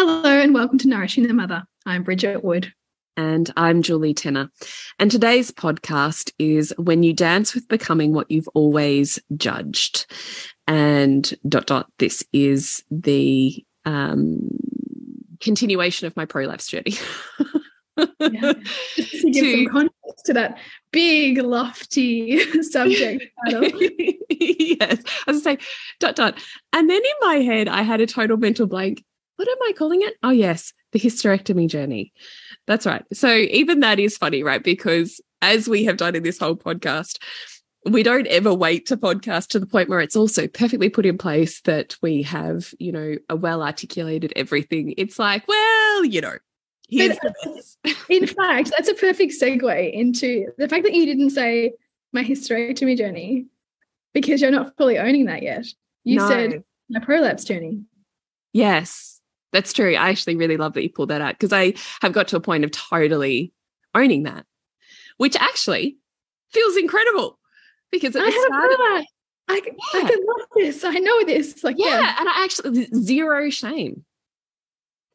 Hello, and welcome to Nourishing the Mother. I'm Bridget Wood. And I'm Julie Tenner. And today's podcast is When You Dance with Becoming What You've Always Judged. And dot dot, this is the um, continuation of my prolapse journey. yeah. to give some context to that big, lofty subject yes. I was say dot dot. And then in my head, I had a total mental blank what am I calling it? Oh, yes, the hysterectomy journey. That's right. So even that is funny, right? Because as we have done in this whole podcast, we don't ever wait to podcast to the point where it's also perfectly put in place that we have, you know, a well articulated everything. It's like, well, you know, here's in fact, that's a perfect segue into the fact that you didn't say my hysterectomy journey because you're not fully owning that yet. You no. said my prolapse journey. Yes. That's true. I actually really love that you pulled that out because I have got to a point of totally owning that, which actually feels incredible because I started, I, yeah. I can love this. I know this. Like, yeah, yeah. and I actually zero shame.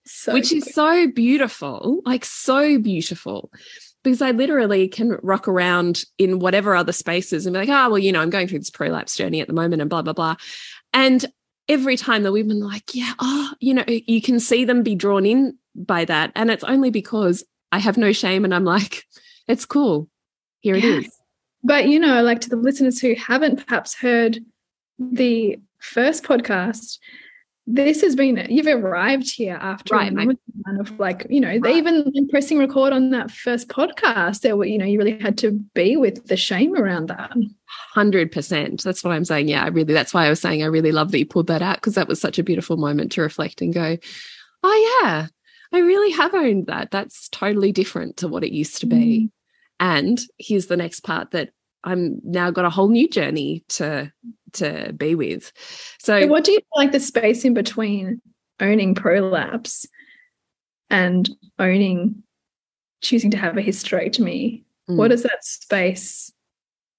So which good. is so beautiful, like so beautiful. Because I literally can rock around in whatever other spaces and be like, oh, well, you know, I'm going through this prolapse journey at the moment and blah, blah, blah. And every time the women are like, yeah, oh, you know, you can see them be drawn in by that. And it's only because I have no shame and I'm like, it's cool. Here yeah. it is. But, you know, like to the listeners who haven't perhaps heard the first podcast, this has been you've arrived here after right, kind of like you know right. even pressing record on that first podcast there were you know you really had to be with the shame around that. 100% that's what i'm saying. Yeah i really that's why i was saying i really love that you pulled that out because that was such a beautiful moment to reflect and go oh yeah i really have owned that. That's totally different to what it used to be. Mm. and here's the next part that i'm now got a whole new journey to to be with. So, so what do you like the space in between owning prolapse and owning choosing to have a hysterectomy? Mm. What does that space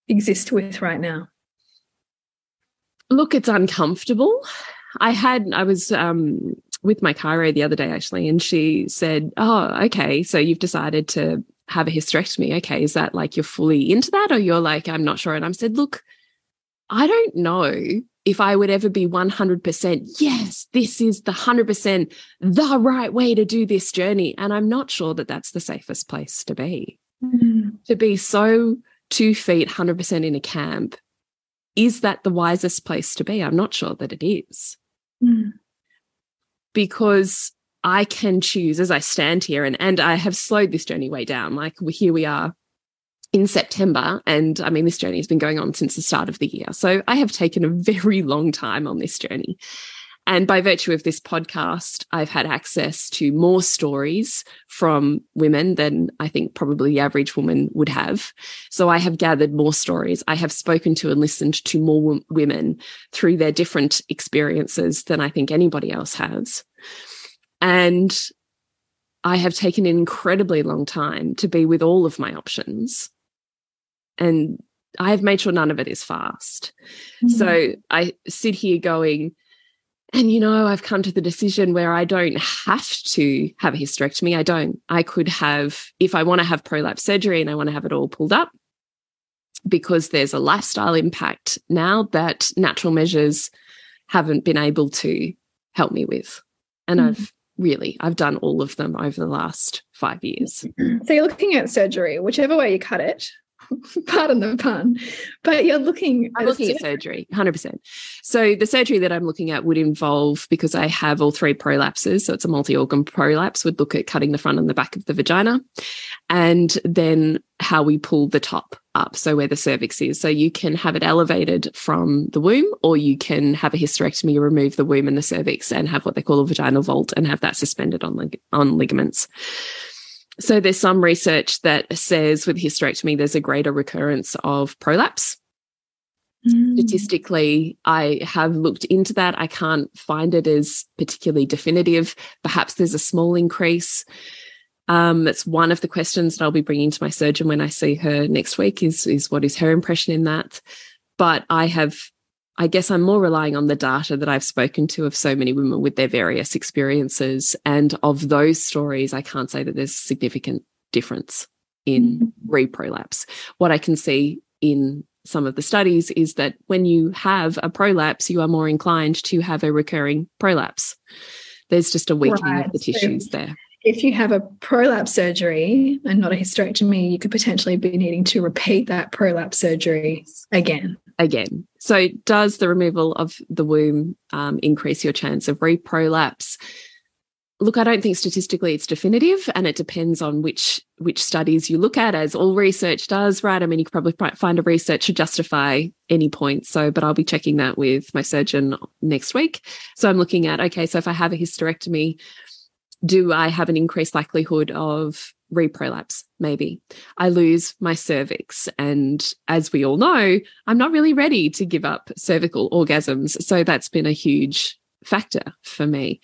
exist with right now? Look, it's uncomfortable. I had I was um with my chiro the other day actually, and she said, "Oh, okay, so you've decided to have a hysterectomy. Okay, is that like you're fully into that, or you're like I'm not sure?" And I'm said, "Look, I don't know if I would ever be 100%, yes, this is the 100% the right way to do this journey. And I'm not sure that that's the safest place to be. Mm. To be so two feet, 100% in a camp, is that the wisest place to be? I'm not sure that it is. Mm. Because I can choose as I stand here and, and I have slowed this journey way down. Like here we are in September. And I mean, this journey has been going on since the start of the year. So I have taken a very long time on this journey. And by virtue of this podcast, I've had access to more stories from women than I think probably the average woman would have. So I have gathered more stories. I have spoken to and listened to more women through their different experiences than I think anybody else has. And I have taken an incredibly long time to be with all of my options and I have made sure none of it is fast. Mm -hmm. So I sit here going, and you know, I've come to the decision where I don't have to have a hysterectomy. I don't. I could have, if I want to have prolapse surgery and I want to have it all pulled up, because there's a lifestyle impact now that natural measures haven't been able to help me with. And mm. I've really, I've done all of them over the last five years. So you're looking at surgery, whichever way you cut it, pardon the pun, but you're looking I'm looking at surgery, 100%. So the surgery that I'm looking at would involve, because I have all three prolapses, so it's a multi-organ prolapse, would look at cutting the front and the back of the vagina and then how we pull the top up, so where the cervix is. So you can have it elevated from the womb, or you can have a hysterectomy, remove the womb and the cervix, and have what they call a vaginal vault and have that suspended on, lig on ligaments so there's some research that says with hysterectomy, there's a greater recurrence of prolapse. Mm. Statistically, I have looked into that. I can't find it as particularly definitive. Perhaps there's a small increase. Um, that's one of the questions that I'll be bringing to my surgeon when I see her next week is, is what is her impression in that? But I have I guess I'm more relying on the data that I've spoken to of so many women with their various experiences. And of those stories, I can't say that there's a significant difference in mm -hmm. reprolapse. What I can see in some of the studies is that when you have a prolapse, you are more inclined to have a recurring prolapse. There's just a weakening right. of the tissues so there. If you have a prolapse surgery and not a hysterectomy, you could potentially be needing to repeat that prolapse surgery again again. So, does the removal of the womb um, increase your chance of reprolapse? Look, I don't think statistically it's definitive, and it depends on which which studies you look at, as all research does, right? I mean, you could probably find a research to justify any point. So, but I'll be checking that with my surgeon next week. So, I'm looking at okay, so if I have a hysterectomy, do I have an increased likelihood of reprolapse? Maybe. I lose my cervix. And as we all know, I'm not really ready to give up cervical orgasms. So that's been a huge factor for me.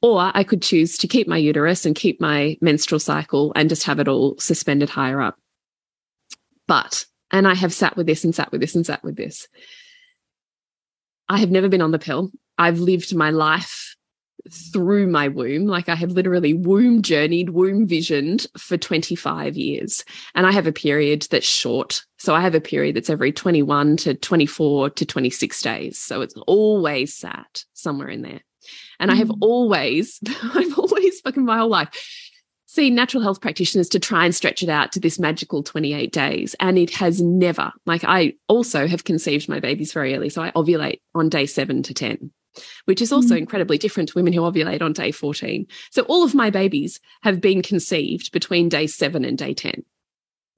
Or I could choose to keep my uterus and keep my menstrual cycle and just have it all suspended higher up. But, and I have sat with this and sat with this and sat with this. I have never been on the pill. I've lived my life through my womb. Like I have literally womb journeyed, womb visioned for 25 years. And I have a period that's short. So I have a period that's every 21 to 24 to 26 days. So it's always sat somewhere in there. And mm. I have mm. always, I've always fucking my whole life seen natural health practitioners to try and stretch it out to this magical 28 days. And it has never, like I also have conceived my babies very early. So I ovulate on day seven to 10 which is also mm. incredibly different to women who ovulate on day 14. So all of my babies have been conceived between day seven and day 10.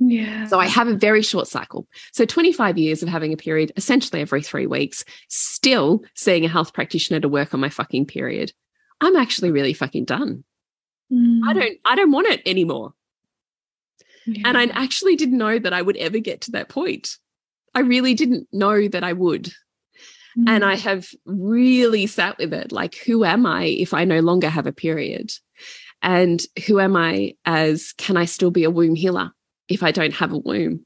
Yeah. So I have a very short cycle. So 25 years of having a period essentially every three weeks, still seeing a health practitioner to work on my fucking period. I'm actually really fucking done. Mm. I don't I don't want it anymore. Yeah. And I actually didn't know that I would ever get to that point. I really didn't know that I would. Mm. And I have really sat with it like, who am I if I no longer have a period? And who am I as can I still be a womb healer if I don't have a womb?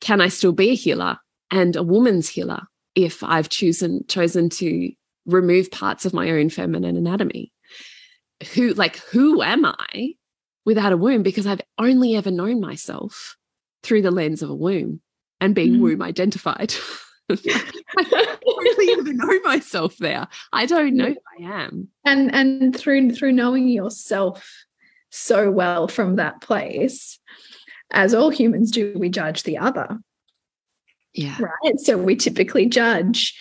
Can I still be a healer and a woman's healer if I've chosen chosen to remove parts of my own feminine anatomy? Who like who am I without a womb? Because I've only ever known myself through the lens of a womb and being mm. womb identified. I don't really even know myself there. I don't know who I am. And and through through knowing yourself so well from that place, as all humans do, we judge the other. Yeah. Right. So we typically judge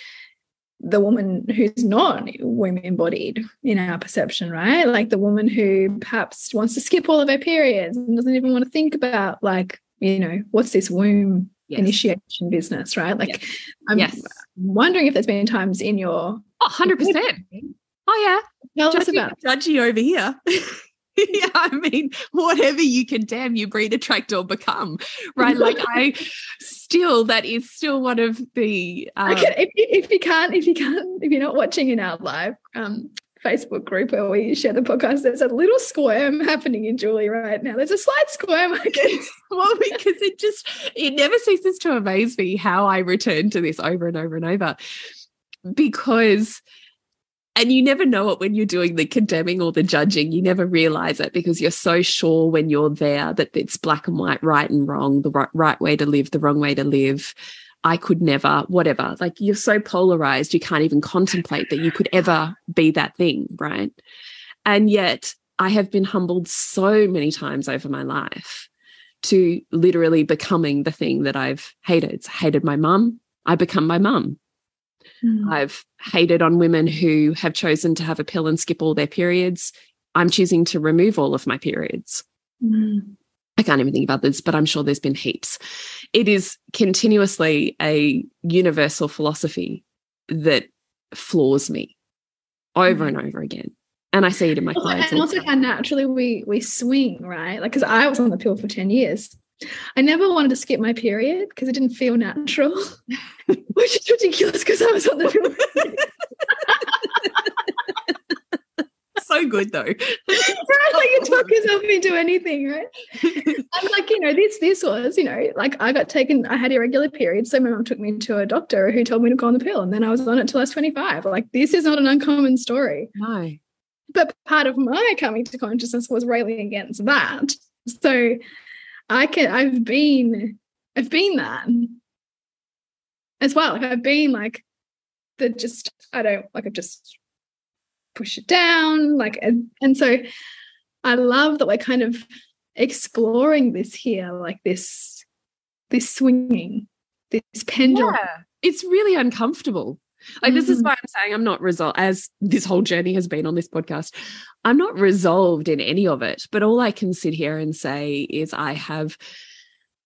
the woman who's not womb embodied in our perception, right? Like the woman who perhaps wants to skip all of her periods and doesn't even want to think about like, you know, what's this womb yes. initiation business, right? Like, yes. I'm yes. wondering if there's been times in your oh, 100%. Oh, yeah. Tell judgy, us about judgy over here. yeah, I mean, whatever you can damn you breed, attract, or become, right? Like I still, that is still one of the. Um, if, you, if you can't, if you can't, if you're not watching in our live um, Facebook group where we share the podcast, there's a little squirm happening in Julie right now. There's a slight squirm, I guess. well, because it just it never ceases to amaze me how I return to this over and over and over. Because and you never know it when you're doing the condemning or the judging. You never realize it because you're so sure when you're there that it's black and white, right and wrong, the right, right way to live, the wrong way to live. I could never, whatever. Like you're so polarized, you can't even contemplate that you could ever be that thing, right? And yet I have been humbled so many times over my life to literally becoming the thing that I've hated. hated my mum. I become my mum. Mm. I've hated on women who have chosen to have a pill and skip all their periods. I'm choosing to remove all of my periods. Mm. I can't even think of others, but I'm sure there's been heaps. It is continuously a universal philosophy that floors me over mm. and over again. And I see it in my clients. And also how naturally we we swing, right? Like because I was on the pill for 10 years. I never wanted to skip my period because it didn't feel natural, which is ridiculous because I was on the pill. So good though. right? Like you talk yourself into anything, right? I'm like, you know, this this was, you know, like I got taken, I had irregular periods. So my mom took me to a doctor who told me to go on the pill. And then I was on it till I was 25. Like this is not an uncommon story. No. But part of my coming to consciousness was railing against that. So I can I've been I've been that as well. Like I've been like the just I don't like I've just push it down like and, and so I love that we're kind of exploring this here like this this swinging this pendulum. Yeah, it's really uncomfortable. Like mm. this is mm-hmm. why I'm saying I'm not resolved as this whole journey has been on this podcast. I'm not resolved in any of it, but all I can sit here and say is I have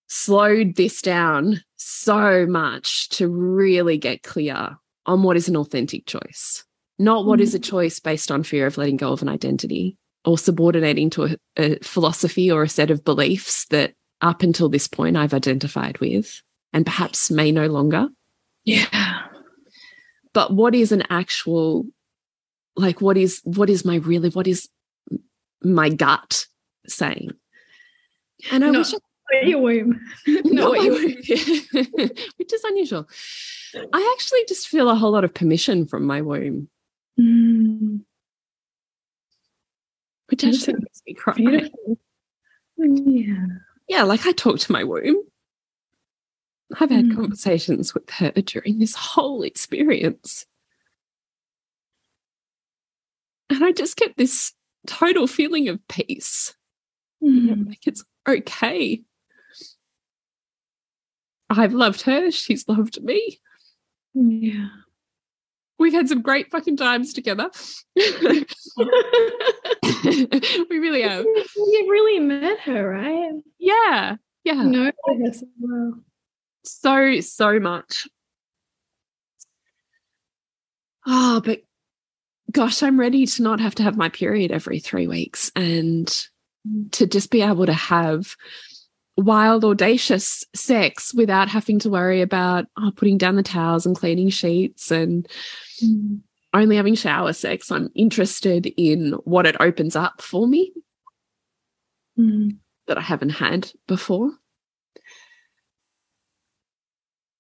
slowed this down so much to really get clear on what is an authentic choice, not what mm. is a mm-hmm. choice based on fear of letting go of an identity or subordinating to a, a philosophy or a set of beliefs that up until this point I've identified with and perhaps may no longer. Yeah. But what is an actual like what is what is my really what is my gut saying and i wish I, your womb not your womb which is unusual i actually just feel a whole lot of permission from my womb mm. which actually makes me cry beautiful. yeah yeah like i talk to my womb i've had mm. conversations with her during this whole experience and I just get this total feeling of peace. Mm. Like it's okay. I've loved her. She's loved me. Yeah. We've had some great fucking times together. we really have. You really met her, right? Yeah. Yeah. No, her so well. So, so much. Oh, but gosh, I'm ready to not have to have my period every three weeks and mm. to just be able to have wild, audacious sex without having to worry about oh, putting down the towels and cleaning sheets and mm. only having shower sex. I'm interested in what it opens up for me mm. that I haven't had before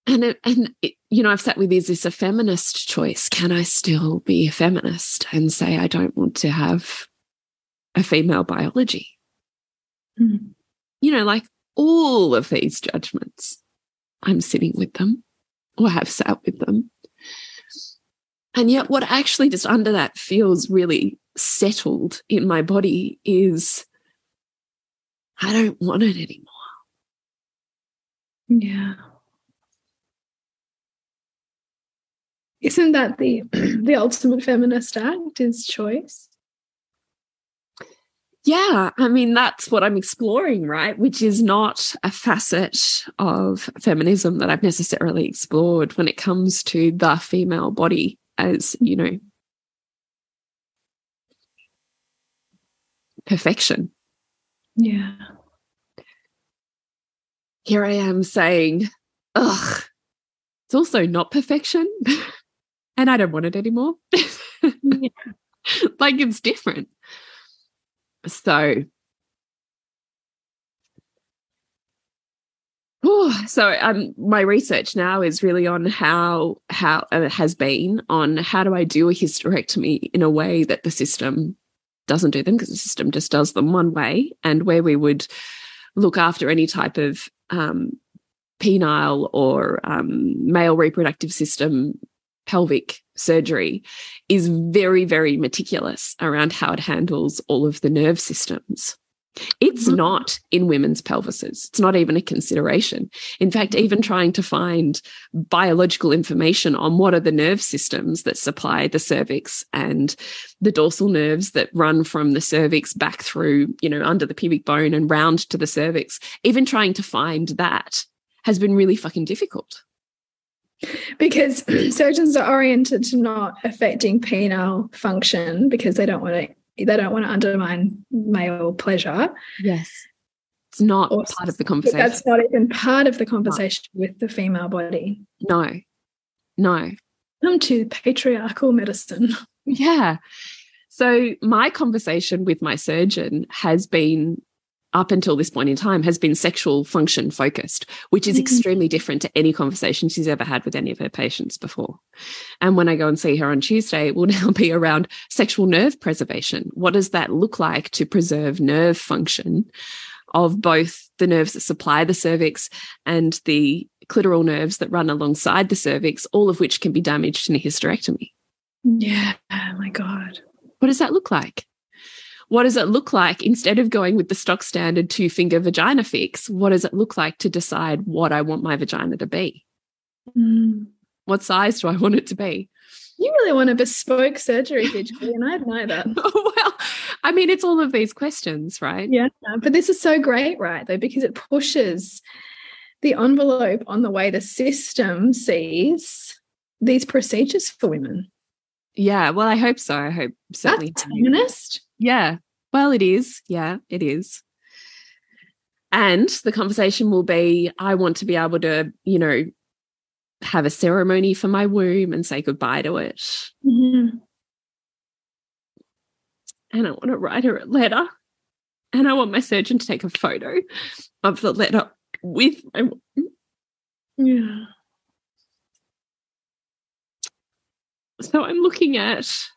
and it, and it, you know i've sat with is this a feminist choice can i still be a feminist and say i don't want to have a female biology mm. you know like all of these judgments i'm sitting with them or have sat with them and yet what actually just under that feels really settled in my body is i don't want it anymore yeah Isn't that the the ultimate feminist act is choice? Yeah, I mean that's what I'm exploring, right? Which is not a facet of feminism that I've necessarily explored when it comes to the female body as, you know, perfection. Yeah. Here I am saying, ugh, it's also not perfection. and I don't want it anymore. yeah. like it's different. So so um, my research now is really on how how uh, has been on how do I do a hysterectomy in a way that the system doesn't do them because the system just does them one way, and where we would look after any type of um, penile or um, male reproductive system pelvic surgery is very very meticulous around how it handles all of the nerve systems it's mm -hmm. not in women's pelvises. It's not even a consideration. In fact, mm-hmm. even trying to find biological information on what are the nerve systems that supply the cervix and the dorsal nerves that run from the cervix back through, you know, under the pubic bone and round to the cervix, even trying to find that has been really fucking difficult. Because surgeons are oriented to not affecting penile function because they don't want to they don't want to undermine male pleasure. Yes. It's not or, part of the conversation. That's not even part of the conversation no. with the female body. No. No. Come to patriarchal medicine. Yeah. So my conversation with my surgeon has been up until this point in time has been sexual function focused, which is mm -hmm. extremely different to any conversation she's ever had with any of her patients before. And when I go and see her on Tuesday, it will now be around sexual nerve preservation. What does that look like to preserve nerve function of both the nerves that supply the cervix and the clitoral nerves that run alongside the cervix, all of which can be damaged in a hysterectomy? Yeah, oh my God. What does that look like? What does it look like instead of going with the stock standard two finger vagina fix? What does it look like to decide what I want my vagina to be? Mm. What size do I want it to be? You really want a bespoke surgery, digitally, and I know that. well, I mean, it's all of these questions, right? Yeah, but this is so great, right? Though, because it pushes the envelope on the way the system sees these procedures for women. Yeah, well, I hope so. I hope certainly. That's feminist. Yeah. Well, it is. Yeah, it is. And the conversation will be I want to be able to, you know, have a ceremony for my womb and say goodbye to it. Mm -hmm. And I want to write her a letter. And I want my surgeon to take a photo of the letter with my womb. Yeah. So I'm looking at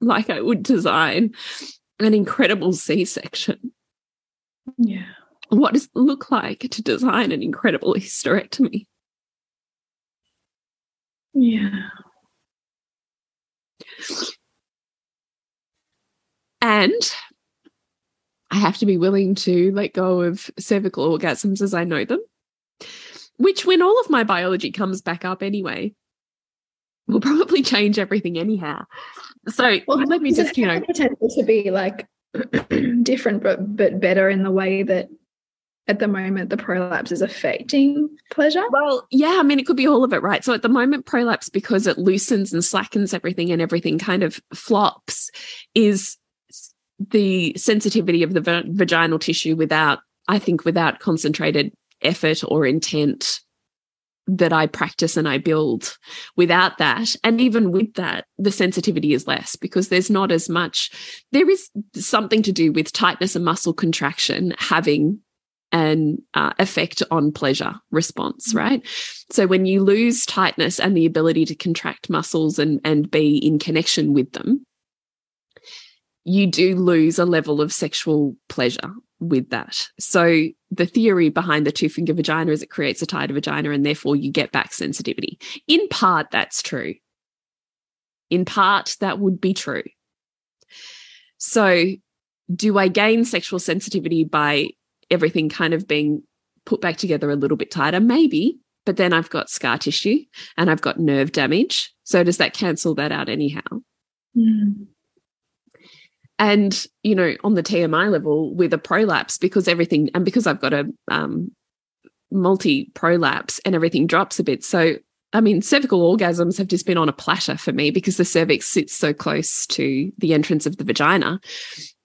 like I would design an incredible C section. Yeah. What does it look like to design an incredible hysterectomy? Yeah. And I have to be willing to let go of cervical orgasms as I know them, which, when all of my biology comes back up anyway, will probably change everything anyhow. So well, let me just, you know, to be like different, but but better in the way that at the moment the prolapse is affecting pleasure? Well, yeah, I mean, it could be all of it, right? So at the moment, prolapse, because it loosens and slackens everything and everything kind of flops, is the sensitivity of the vaginal tissue without, I think, without concentrated effort or intent that I practice and I build. Without that, and even with that, the sensitivity is less because there's not as much. There is something to do with tightness and muscle contraction having an uh, effect on pleasure response, mm-hmm. right? So when you lose tightness and the ability to contract muscles and and be in connection with them, you do lose a level of sexual pleasure with that. So the theory behind the two finger vagina is it creates a tighter vagina and therefore you get back sensitivity. In part, that's true. In part, that would be true. So do I gain sexual sensitivity by everything kind of being put back together a little bit tighter? Maybe, but then I've got scar tissue and I've got nerve damage. So does that cancel that out anyhow? Mm. And, you know, on the TMI level with a prolapse, because everything, and because I've got a um, multi prolapse and everything drops a bit. So, I mean, cervical orgasms have just been on a platter for me because the cervix sits so close to the entrance of the vagina.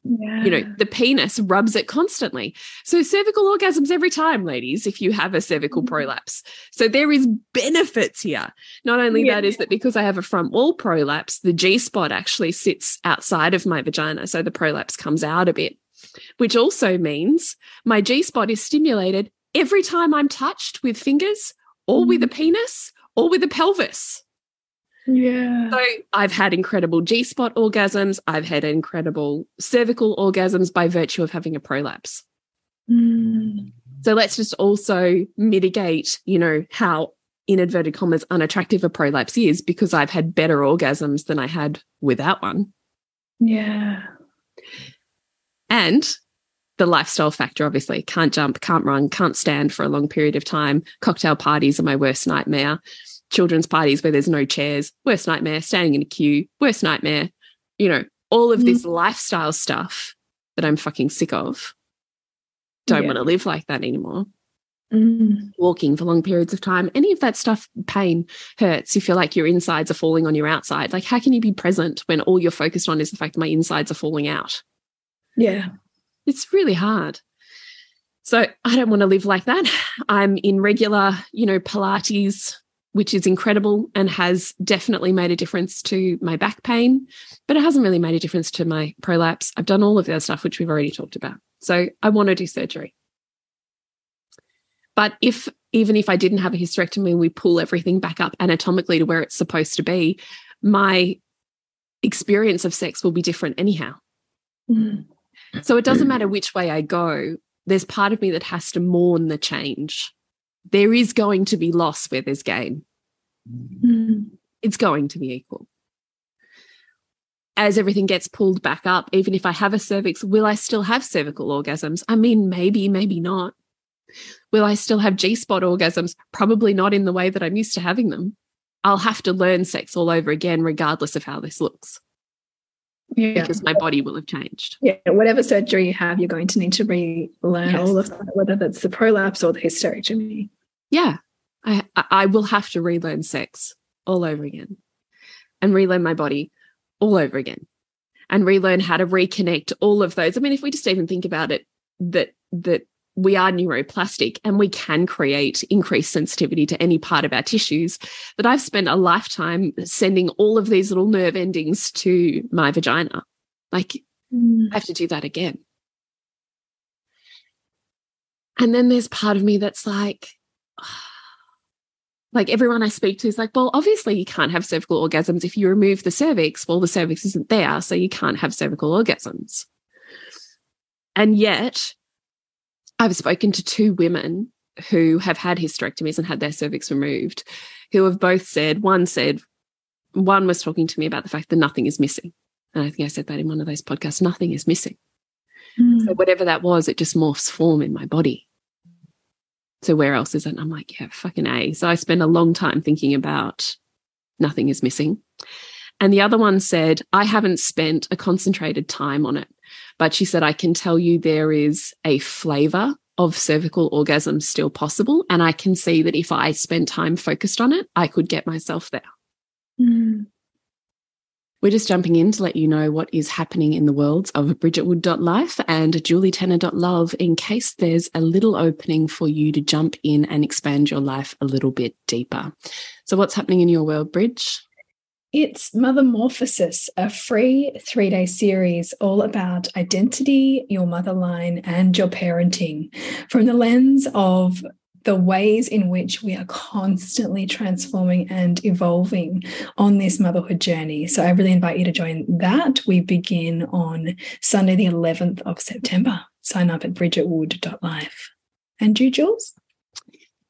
Yeah. You know, the penis rubs it constantly. So cervical orgasms every time, ladies, if you have a cervical mm-hmm. prolapse. So there is benefits here. Not only yeah. that is that because I have a front wall prolapse, the G spot actually sits outside of my vagina. So the prolapse comes out a bit, which also means my G spot is stimulated every time I'm touched with fingers or with a mm-hmm. penis or with a pelvis. Yeah. So I've had incredible G spot orgasms. I've had incredible cervical orgasms by virtue of having a prolapse. Mm. So let's just also mitigate, you know, how in inverted commas unattractive a prolapse is because I've had better orgasms than I had without one. Yeah. And the lifestyle factor, obviously, can't jump, can't run, can't stand for a long period of time. Cocktail parties are my worst nightmare children's parties where there's no chairs, worst nightmare, standing in a queue, worst nightmare, you know, all of this mm. lifestyle stuff that I'm fucking sick of. Don't yeah. want to live like that anymore. Mm. Walking for long periods of time, any of that stuff, pain hurts. You feel like your insides are falling on your outside. Like, how can you be present when all you're focused on is the fact that my insides are falling out? Yeah. It's really hard. So I don't want to live like that. I'm in regular, you know, Pilates which is incredible and has definitely made a difference to my back pain, but it hasn't really made a difference to my prolapse. I've done all of the other stuff, which we've already talked about. So I want to do surgery. But if even if I didn't have a hysterectomy and we pull everything back up anatomically to where it's supposed to be, my experience of sex will be different anyhow. Mm. So it doesn't matter which way I go, there's part of me that has to mourn the change there is going to be loss where there's gain. Mm. It's going to be equal. As everything gets pulled back up, even if I have a cervix, will I still have cervical orgasms? I mean, maybe, maybe not. Will I still have G spot orgasms? Probably not in the way that I'm used to having them. I'll have to learn sex all over again, regardless of how this looks. Yeah. Because my body will have changed. Yeah. Whatever surgery you have, you're going to need to relearn yes. all of that, whether that's the prolapse or the hysterectomy. Yeah. I, I will have to relearn sex all over again and relearn my body all over again and relearn how to reconnect all of those. I mean, if we just even think about it, that that we are neuroplastic and we can create increased sensitivity to any part of our tissues But I've spent a lifetime sending all of these little nerve endings to my vagina. Like, mm. I have to do that again. And then there's part of me that's like, like everyone I speak to is like, well, obviously you can't have cervical orgasms if you remove the cervix. Well, the cervix isn't there, so you can't have cervical orgasms. And yet, I've spoken to two women who have had hysterectomies and had their cervix removed, who have both said, one said, one was talking to me about the fact that nothing is missing. And I think I said that in one of those podcasts nothing is missing. Mm. So, whatever that was, it just morphs form in my body. So, where else is it? And I'm like, yeah, fucking A. So, I spent a long time thinking about nothing is missing. And the other one said, I haven't spent a concentrated time on it. But she said, I can tell you there is a flavor of cervical orgasm still possible. And I can see that if I spend time focused on it, I could get myself there. Mm. We're just jumping in to let you know what is happening in the worlds of bridgetwood.life and julietenner.love in case there's a little opening for you to jump in and expand your life a little bit deeper. So, what's happening in your world, Bridge? It's Mothermorphosis, a free three day series all about identity, your mother line, and your parenting from the lens of the ways in which we are constantly transforming and evolving on this motherhood journey. So I really invite you to join that. We begin on Sunday, the 11th of September. Sign up at bridgetwood.life. And you, Jules?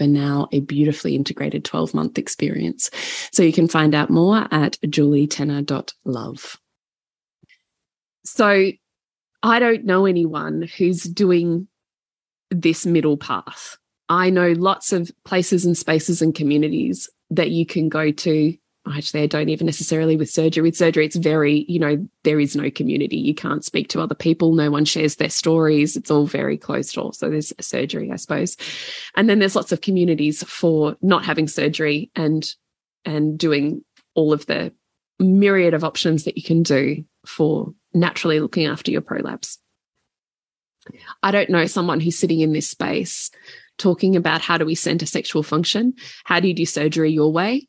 now a beautifully integrated 12 month experience. So you can find out more at julietenner.love. So I don't know anyone who's doing this middle path. I know lots of places and spaces and communities that you can go to. Actually, I don't even necessarily with surgery. With surgery, it's very, you know, there is no community. You can't speak to other people. No one shares their stories. It's all very closed door. So there's surgery, I suppose. And then there's lots of communities for not having surgery and and doing all of the myriad of options that you can do for naturally looking after your prolapse. I don't know someone who's sitting in this space talking about how do we center sexual function? How do you do surgery your way?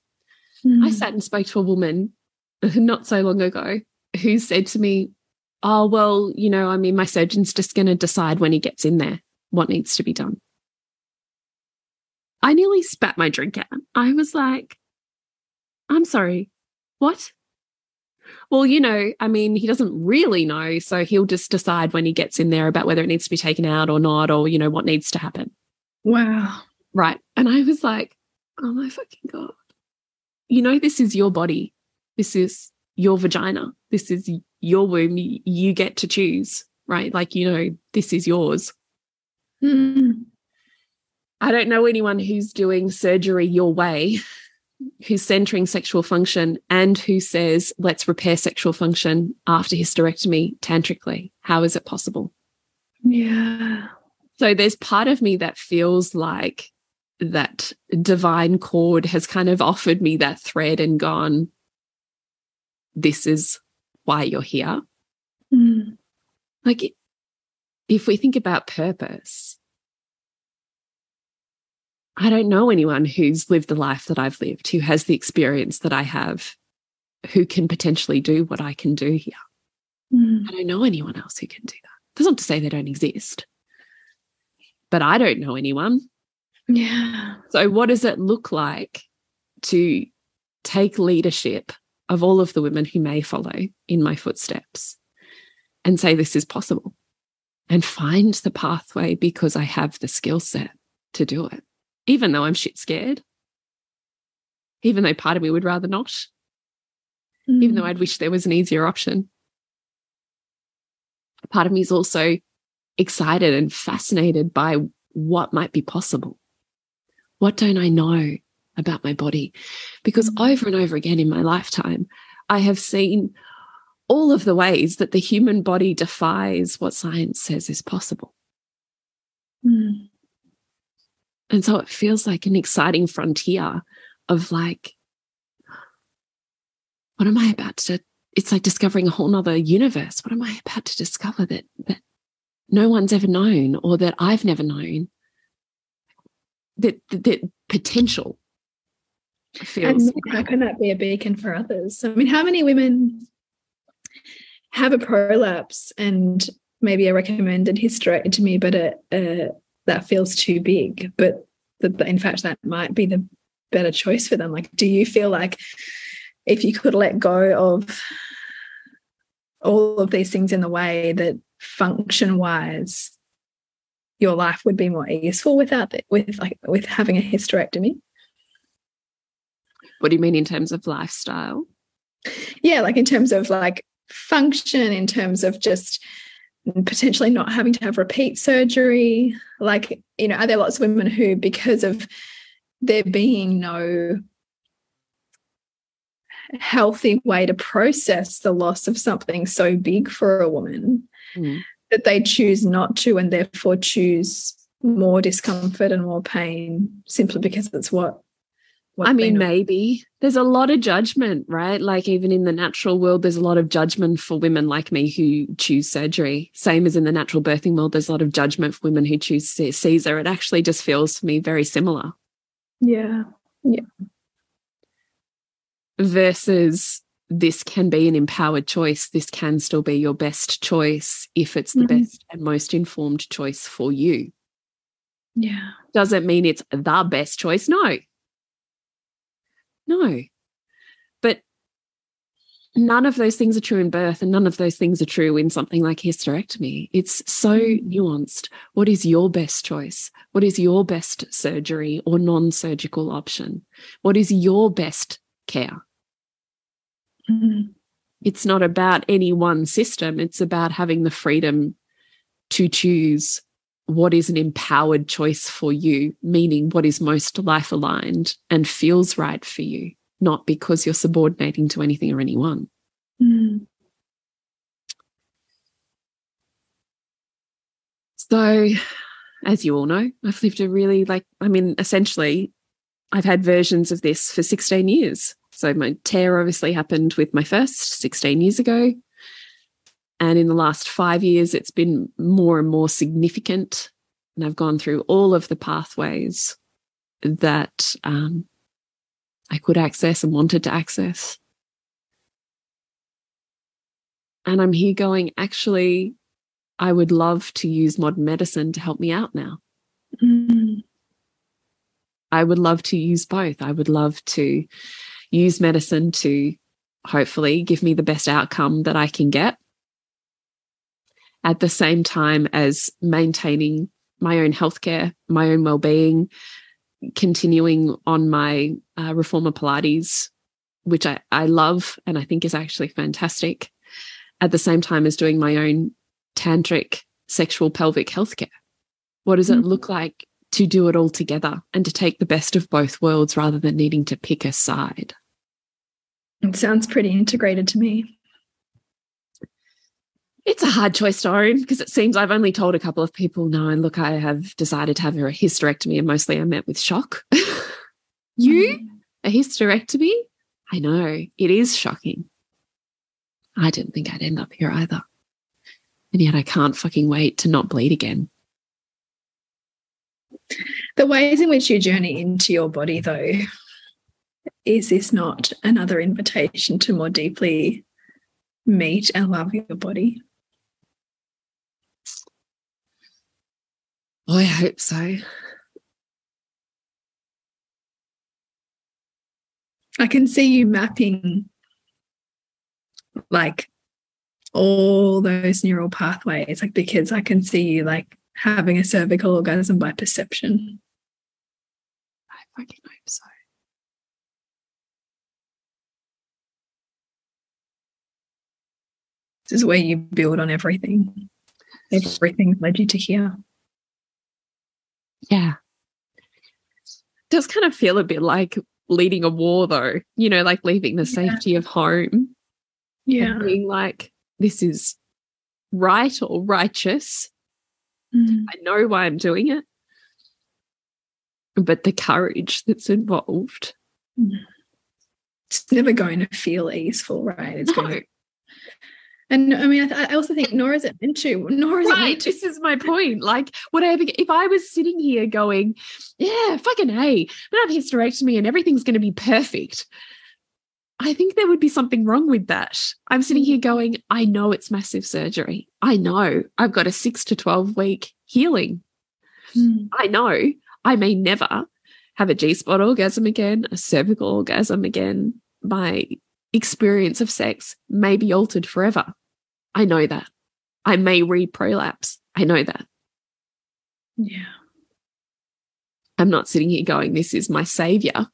Mm. I sat and spoke to a woman not so long ago who said to me, Oh, well, you know, I mean, my surgeon's just going to decide when he gets in there what needs to be done. I nearly spat my drink out. I was like, I'm sorry, what? Well, you know, I mean, he doesn't really know. So he'll just decide when he gets in there about whether it needs to be taken out or not, or, you know, what needs to happen. Wow. Right. And I was like, oh my fucking God. You know, this is your body. This is your vagina. This is your womb. You get to choose, right? Like, you know, this is yours. Mm. I don't know anyone who's doing surgery your way, who's centering sexual function and who says, let's repair sexual function after hysterectomy tantrically. How is it possible? Yeah. So there's part of me that feels like that divine cord has kind of offered me that thread and gone, this is why you're here. Mm. Like, if we think about purpose, I don't know anyone who's lived the life that I've lived, who has the experience that I have, who can potentially do what I can do here. Mm. I don't know anyone else who can do that. That's not to say they don't exist but I don't know anyone. Yeah. So, what does it look like to take leadership of all of the women who may follow in my footsteps and say, this is possible and find the pathway because I have the skill set to do it, even though I'm shit scared, even though part of me would rather not, mm. even though mm. I'd wish there was an easier option. Part of me is also excited and fascinated by what might be possible. What don't I know about my body? Because mm. over and over again in my lifetime, I have seen all of the ways that the human body defies what science says is possible. Mm. And so it feels like an exciting frontier of like, what am I about to? It's like discovering a whole nother universe. What am I about to discover that that no one's ever known or that I've never known. That that potential feels. And how can that be a beacon for others? I mean, how many women have a prolapse and maybe a recommended hysterectomy, but a, a, that feels too big, but that in fact that might be the better choice for them. Like, do you feel like if you could let go of all of these things in the way that function wise your life would be more useful without it with like with having a hysterectomy. What do you mean in terms of lifestyle? Yeah like in terms of like function in terms of just potentially not having to have repeat surgery. Like you know are there lots of women who because of there being no healthy way to process the loss of something so big for a woman mm. That they choose not to and therefore choose more discomfort and more pain simply because it's what, what I mean, maybe there's a lot of judgment, right? Like, even in the natural world, there's a lot of judgment for women like me who choose surgery. Same as in the natural birthing world, there's a lot of judgment for women who choose Caesar. It actually just feels for me very similar. Yeah. Yeah. Versus this can be an empowered choice. This can still be your best choice if it's the mm -hmm. best and most informed choice for you. Yeah. Doesn't mean it's the best choice? No. No. But none of those things are true in birth and none of those things are true in something like hysterectomy. It's so mm -hmm. nuanced. What is your best choice? What is your best surgery or non surgical option? What is your best care? It's not about any one system. It's about having the freedom to choose what is an empowered choice for you, meaning what is most life aligned and feels right for you, not because you're subordinating to anything or anyone. Mm. So, as you all know, I've lived a really like, I mean, essentially, I've had versions of this for 16 years. So, my tear obviously happened with my first 16 years ago. And in the last five years, it's been more and more significant. And I've gone through all of the pathways that um, I could access and wanted to access. And I'm here going, actually, I would love to use modern medicine to help me out now. Mm. I would love to use both. I would love to use medicine to hopefully give me the best outcome that I can get at the same time as maintaining my own healthcare, my own well-being, continuing on my uh, reformer Pilates, which I, I love and I think is actually fantastic, at the same time as doing my own tantric sexual pelvic healthcare? What does it Mm. look like to do it all together and to take the best of both worlds rather than needing to pick a side? It sounds pretty integrated to me. It's a hard choice to own because it seems I've only told a couple of people, no, and look, I have decided to have a hysterectomy, and mostly I'm met with shock. you? Mm. A hysterectomy? I know, it is shocking. I didn't think I'd end up here either. And yet I can't fucking wait to not bleed again. The ways in which you journey into your body, though, is this not another invitation to more deeply meet and love your body? Oh, I hope so. I can see you mapping like all those neural pathways, like because I can see you like having a cervical orgasm by perception. I fucking hope so. This is where you build on everything. Everything led you to here. Yeah. Does kind of feel a bit like leading a war, though, you know, like leaving the Yeah. safety of home Yeah. being like, this is right or righteous. Mm. I know why I'm doing it. But the courage that's involved. It's never going to feel easeful, right? It's going to And I mean, I, I also think nor is it meant to. Nor is it meant to. This is my point. Like, whatever, if I was sitting here going, yeah, fucking hey, I'm gonna have hysterectomy and everything's going to be perfect, I think there would be something wrong with that. I'm sitting here going, I know it's massive surgery. I know I've got a six to 12 week healing. Mm. I know I may never have a G spot orgasm again, a cervical orgasm again. My experience of sex may be altered forever. I know that. I may re prolapse. I know that. Yeah. I'm not sitting here going, this is my savior.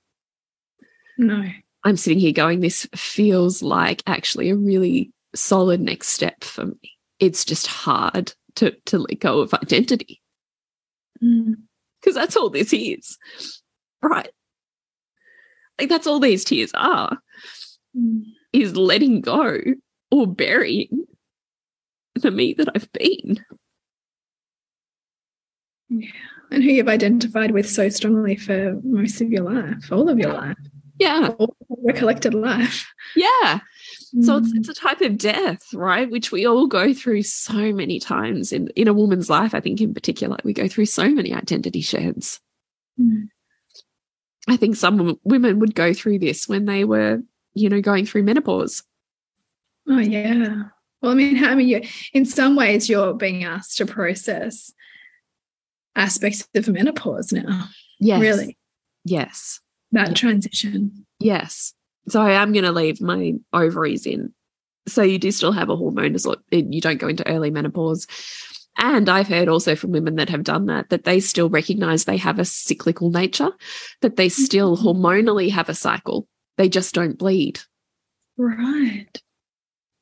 No. I'm sitting here going, this feels like actually a really solid next step for me. It's just hard to, to let go of identity Mm. because that's all this is. Right. Like that's all these tears are. Mm. is letting go or burying the me that I've been. Yeah. And who you've identified with so strongly for most of your life, all of your life, Yeah. all of your collected life. Yeah. So it's Mm. it's a type of death, right? Which we all go through so many times in, in a woman's life, I think in particular. We go through so many identity sheds. Mm. I think some women would go through this when they were, you know, going through menopause. Oh yeah. Well, I mean, I mean, you in some ways you're being asked to process aspects of menopause now. Yes. Really, Yes. That transition. Yes. So I am going to leave my ovaries in. So you do still have a hormone disorder. You don't go into early menopause. And I've heard also from women that have done that, that they still recognize they have a cyclical nature, that they still Mhm. hormonally have a cycle. They just don't bleed. Right.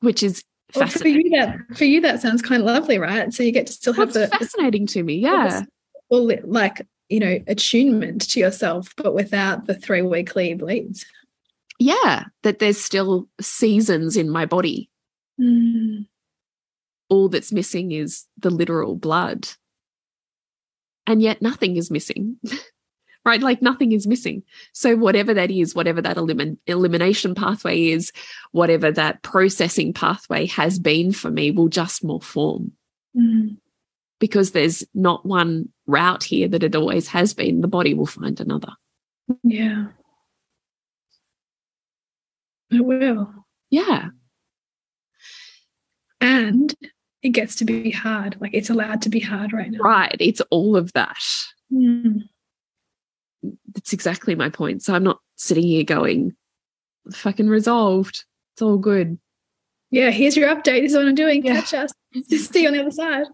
which is well, for you that for you that sounds kind of lovely, right? So you get to still have well, the fascinating to me, yeah. Well, like you know, attunement to yourself, but without the three weekly bleeds. Yeah, that there's still seasons in my body. Mm. All that's missing is the literal blood. And yet nothing is missing. right? Like nothing is missing. So, whatever that is, whatever that elimin elimination pathway is, whatever that processing pathway has been for me, will just more form. Mm. Because there's not one route here that it always has been. The body will find another. Yeah. It will. Yeah. And it gets to be hard. Like it's allowed to be hard right now. Right. It's all of that. Mm that's exactly my point. So I'm not sitting here going, fucking resolved. It's all good. Yeah, here's your update. This is what I'm doing. Yeah. Catch us. See you on the other side.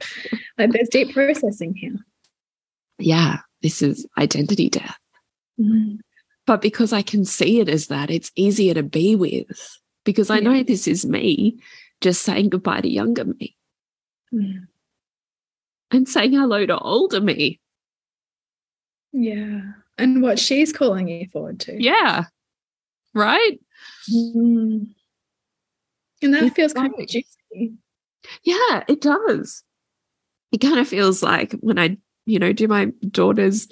Like there's deep processing here. Yeah, this is identity death. Mm. But because I can see it as that, it's easier to be with because I yeah. know this is me just saying goodbye to younger me mm. and saying hello to older me. Yeah and what she's calling you forward to. Yeah. Right? Mm. And that it's feels kind of juicy. Yeah, it does. It kind of feels like when I, you know, do my daughter's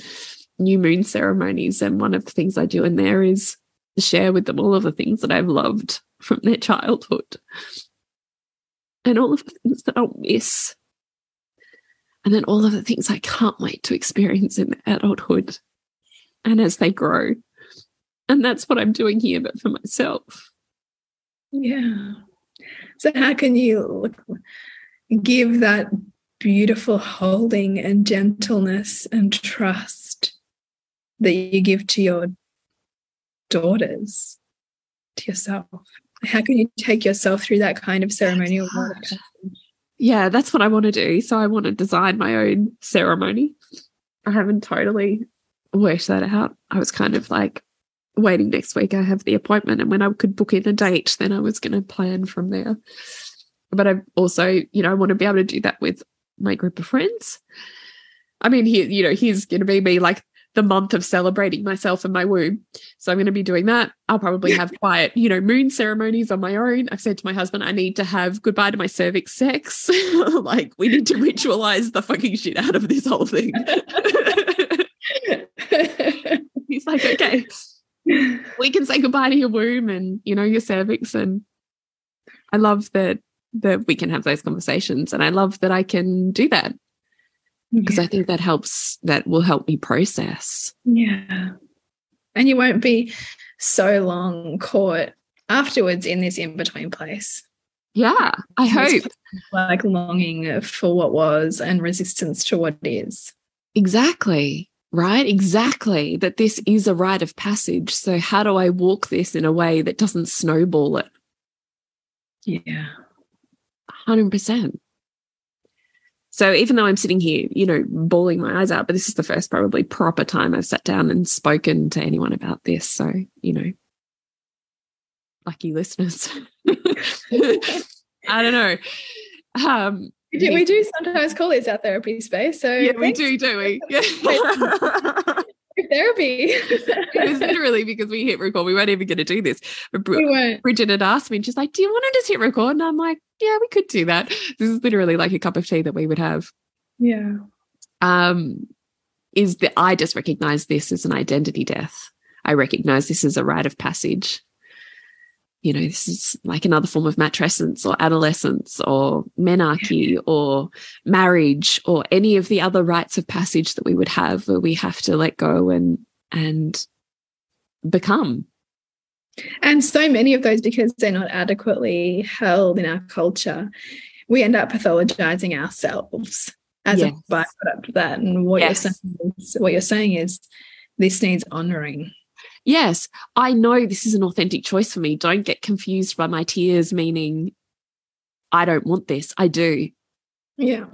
new moon ceremonies, and one of the things I do in there is share with them all of the things that I've loved from their childhood and all of the things that I'll miss. And then all of the things I can't wait to experience in adulthood and as they grow. And that's what I'm doing here, but for myself. Yeah. So, how can you give that beautiful holding and gentleness and trust that you give to your daughters, to yourself? How can you take yourself through that kind of ceremonial work? Yeah, that's what I want to do. So, I want to design my own ceremony. I haven't totally worked that out. I was kind of like waiting next week. I have the appointment, and when I could book in a date, then I was going to plan from there. But I also, you know, I want to be able to do that with my group of friends. I mean, here, you know, here's going to be me like the month of celebrating myself and my womb. So I'm going to be doing that. I'll probably have quiet, you know, moon ceremonies on my own. I've said to my husband, I need to have goodbye to my cervix sex. like, we need to ritualize the fucking shit out of this whole thing. He's like, okay, we can say goodbye to your womb and you know your cervix, and I love that that we can have those conversations, and I love that I can do that because yeah. I think that helps. That will help me process. Yeah, and you won't be so long caught afterwards in this in between place. Yeah, I hope. Like longing for what was and resistance to what is. Exactly right? Exactly. That this is a rite of passage. So, how do I walk this in a way that doesn't snowball it? Yeah. 100%. So, even though I'm sitting here, you know, bawling my eyes out, but this is the first probably proper time I've sat down and spoken to anyone about this. So, you know, lucky listeners. I don't know. Um, we do, we do sometimes call this our therapy space. So yeah, we do, do we? Yeah. therapy. it was literally because we hit record. We weren't even going to do this. But Bri Bridget had asked me, and she's like, "Do you want to just hit record?" And I'm like, "Yeah, we could do that." This is literally like a cup of tea that we would have. Yeah. Um, is that I just recognize this as an identity death. I recognize this as a rite of passage you know, this is like another form of matrescence or adolescence or menarche or marriage or any of the other rites of passage that we would have where we have to let go and and become. And so many of those, because they're not adequately held in our culture, we end up pathologizing ourselves as yes. a byproduct of that. And what yes. you're saying is, what you're saying is this needs honoring yes, I know this is an authentic choice for me. Don't get confused by my tears, meaning I don't want this. I do. Yeah.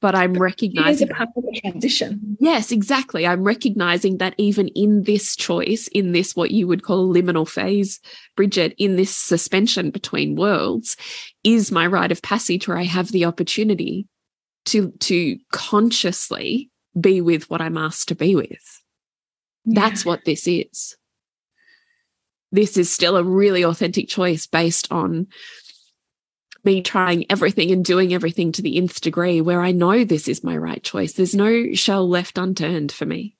but I'm recognizing it is a part of the transition. Yes, exactly. I'm recognizing that even in this choice, in this what you would call liminal phase, Bridget, in this suspension between worlds, is my rite of passage where I have the opportunity to to consciously be with what I'm asked to be with. Yeah. That's what this is. This is still a really authentic choice based on me trying everything and doing everything to the nth degree where I know this is my right choice. There's no shell left unturned for me.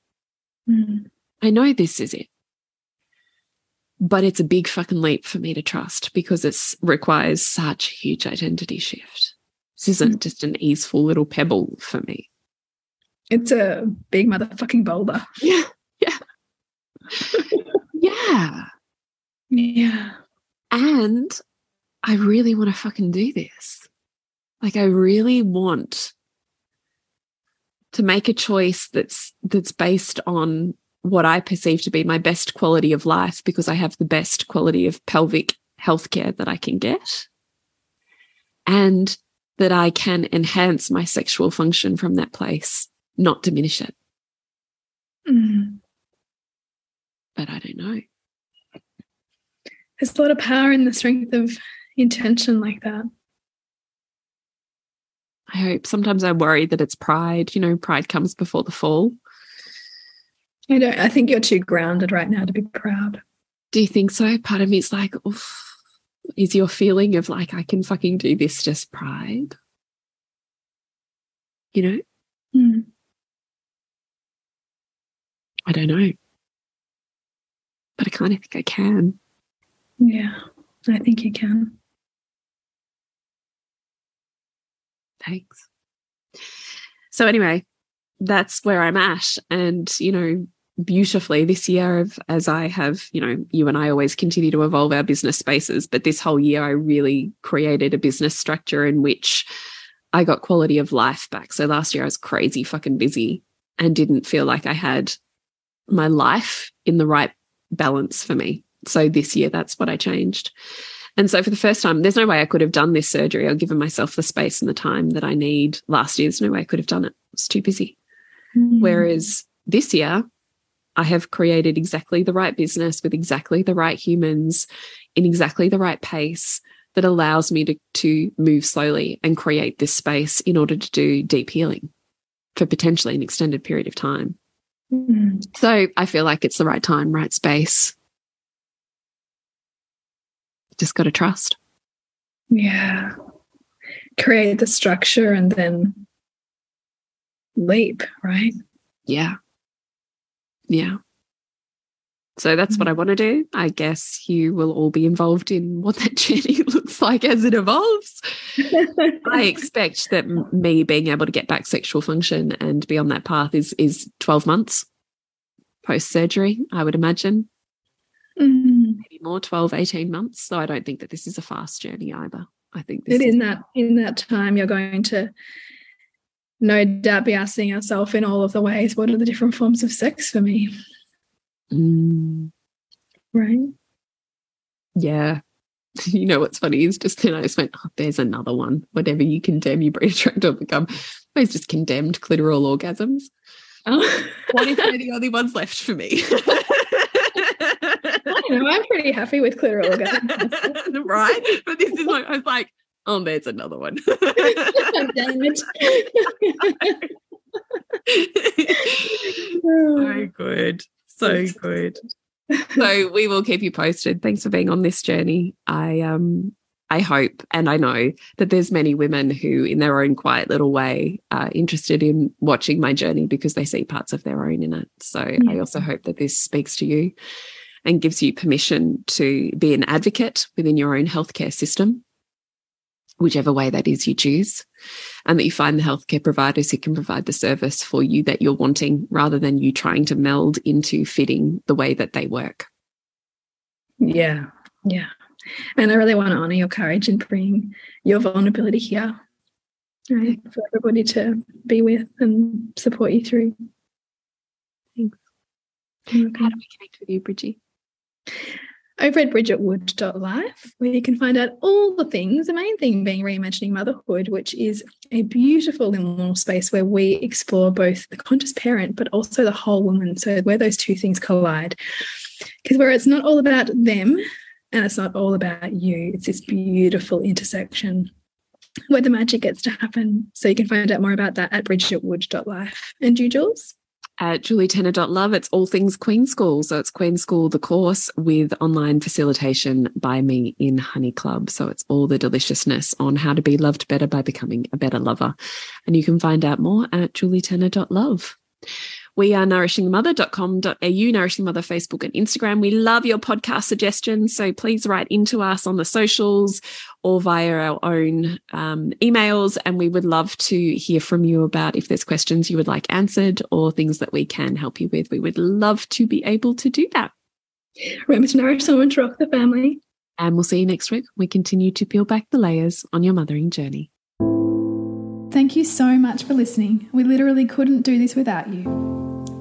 Mm. I know this is it. But it's a big fucking leap for me to trust because it requires such a huge identity shift. This isn't mm. just an easeful little pebble for me. It's a big motherfucking boulder. Yeah. Yeah. yeah. Yeah. And I really want to fucking do this. Like I really want to make a choice that's that's based on what I perceive to be my best quality of life because I have the best quality of pelvic healthcare that I can get. And that I can enhance my sexual function from that place, not diminish it. Mm. But I don't know. There's a lot of power in the strength of intention like that. I hope. Sometimes I worry that it's pride. You know, pride comes before the fall. I don't. I think you're too grounded right now to be proud. Do you think so? Part of me is like, Oof, is your feeling of like I can fucking do this just pride? You know? Mm. I don't know. But I kind of think I can. Yeah, I think you can. Thanks. So, anyway, that's where I'm at. And, you know, beautifully this year as I have, you know, you and I always continue to evolve our business spaces, but this whole year I really created a business structure in which I got quality of life back. So last year I was crazy fucking busy and didn't feel like I had my life in the right balance for me. So this year that's what I changed. And so for the first time, there's no way I could have done this surgery or given myself the space and the time that I need last year. There's no way I could have done it. It's too busy. Mm. Whereas this year, I have created exactly the right business with exactly the right humans in exactly the right pace that allows me to, to move slowly and create this space in order to do deep healing for potentially an extended period of time. Mm. So I feel like it's the right time, right space, just got to trust. Yeah. Create the structure and then leap, right? Yeah. Yeah. So that's what I mm-hmm. want to do. I guess you will all be involved in what that journey looks like as it evolves. I expect that me being able to get back sexual function and be on that path is is 12 months post surgery, I would imagine. Mm. Maybe more, 12, 18 months. So I don't think that this is a fast journey either. I think that in that in that time you're going to no doubt be asking yourself in all of the ways, what are the different forms of sex for me? Mm. Right. Yeah. You know what's funny is just then I just went, oh, there's another one. Whatever you condemn, you bring attract or become. It's just condemned clitoral orgasms. Oh. what if they're the only ones left for me? you know, I'm pretty happy with clitoral orgasms. right? But this is like, I was like, oh, there's another one. Damn so good. So good. So we will keep you posted. Thanks for being on this journey. I um I hope and I know that there's many women who, in their own quiet little way, are interested in watching my journey because they see parts of their own in it. So yeah. I also hope that this speaks to you and gives you permission to be an advocate within your own healthcare system, whichever way that is you choose, and that you find the healthcare providers who can provide the service for you that you're wanting rather than you trying to meld into fitting the way that they work. Yeah, yeah. And I really want to honor your courage and bring your vulnerability here right, for everybody to be with and support you through. Thanks. How do we connect with you, Bridgie? Over at bridgetwood.life, where you can find out all the things, the main thing being reimagining motherhood, which is a beautiful liminal space where we explore both the conscious parent, but also the whole woman. So, where those two things collide. Because where it's not all about them and it's not all about you, it's this beautiful intersection where the magic gets to happen. So, you can find out more about that at bridgetwood.life. And you, Jules? At julietenner.love. It's all things Queen School. So it's Queen School, the course with online facilitation by me in Honey Club. So it's all the deliciousness on how to be loved better by becoming a better lover. And you can find out more at julietenner.love. We are nourishingmother.com.au, Nourishing Mother Facebook and Instagram. We love your podcast suggestions. So please write into us on the socials or via our own um, emails. And we would love to hear from you about if there's questions you would like answered or things that we can help you with. We would love to be able to do that. Remember to nourish someone to rock the family. And we'll see you next week. We continue to peel back the layers on your mothering journey. Thank you so much for listening. We literally couldn't do this without you.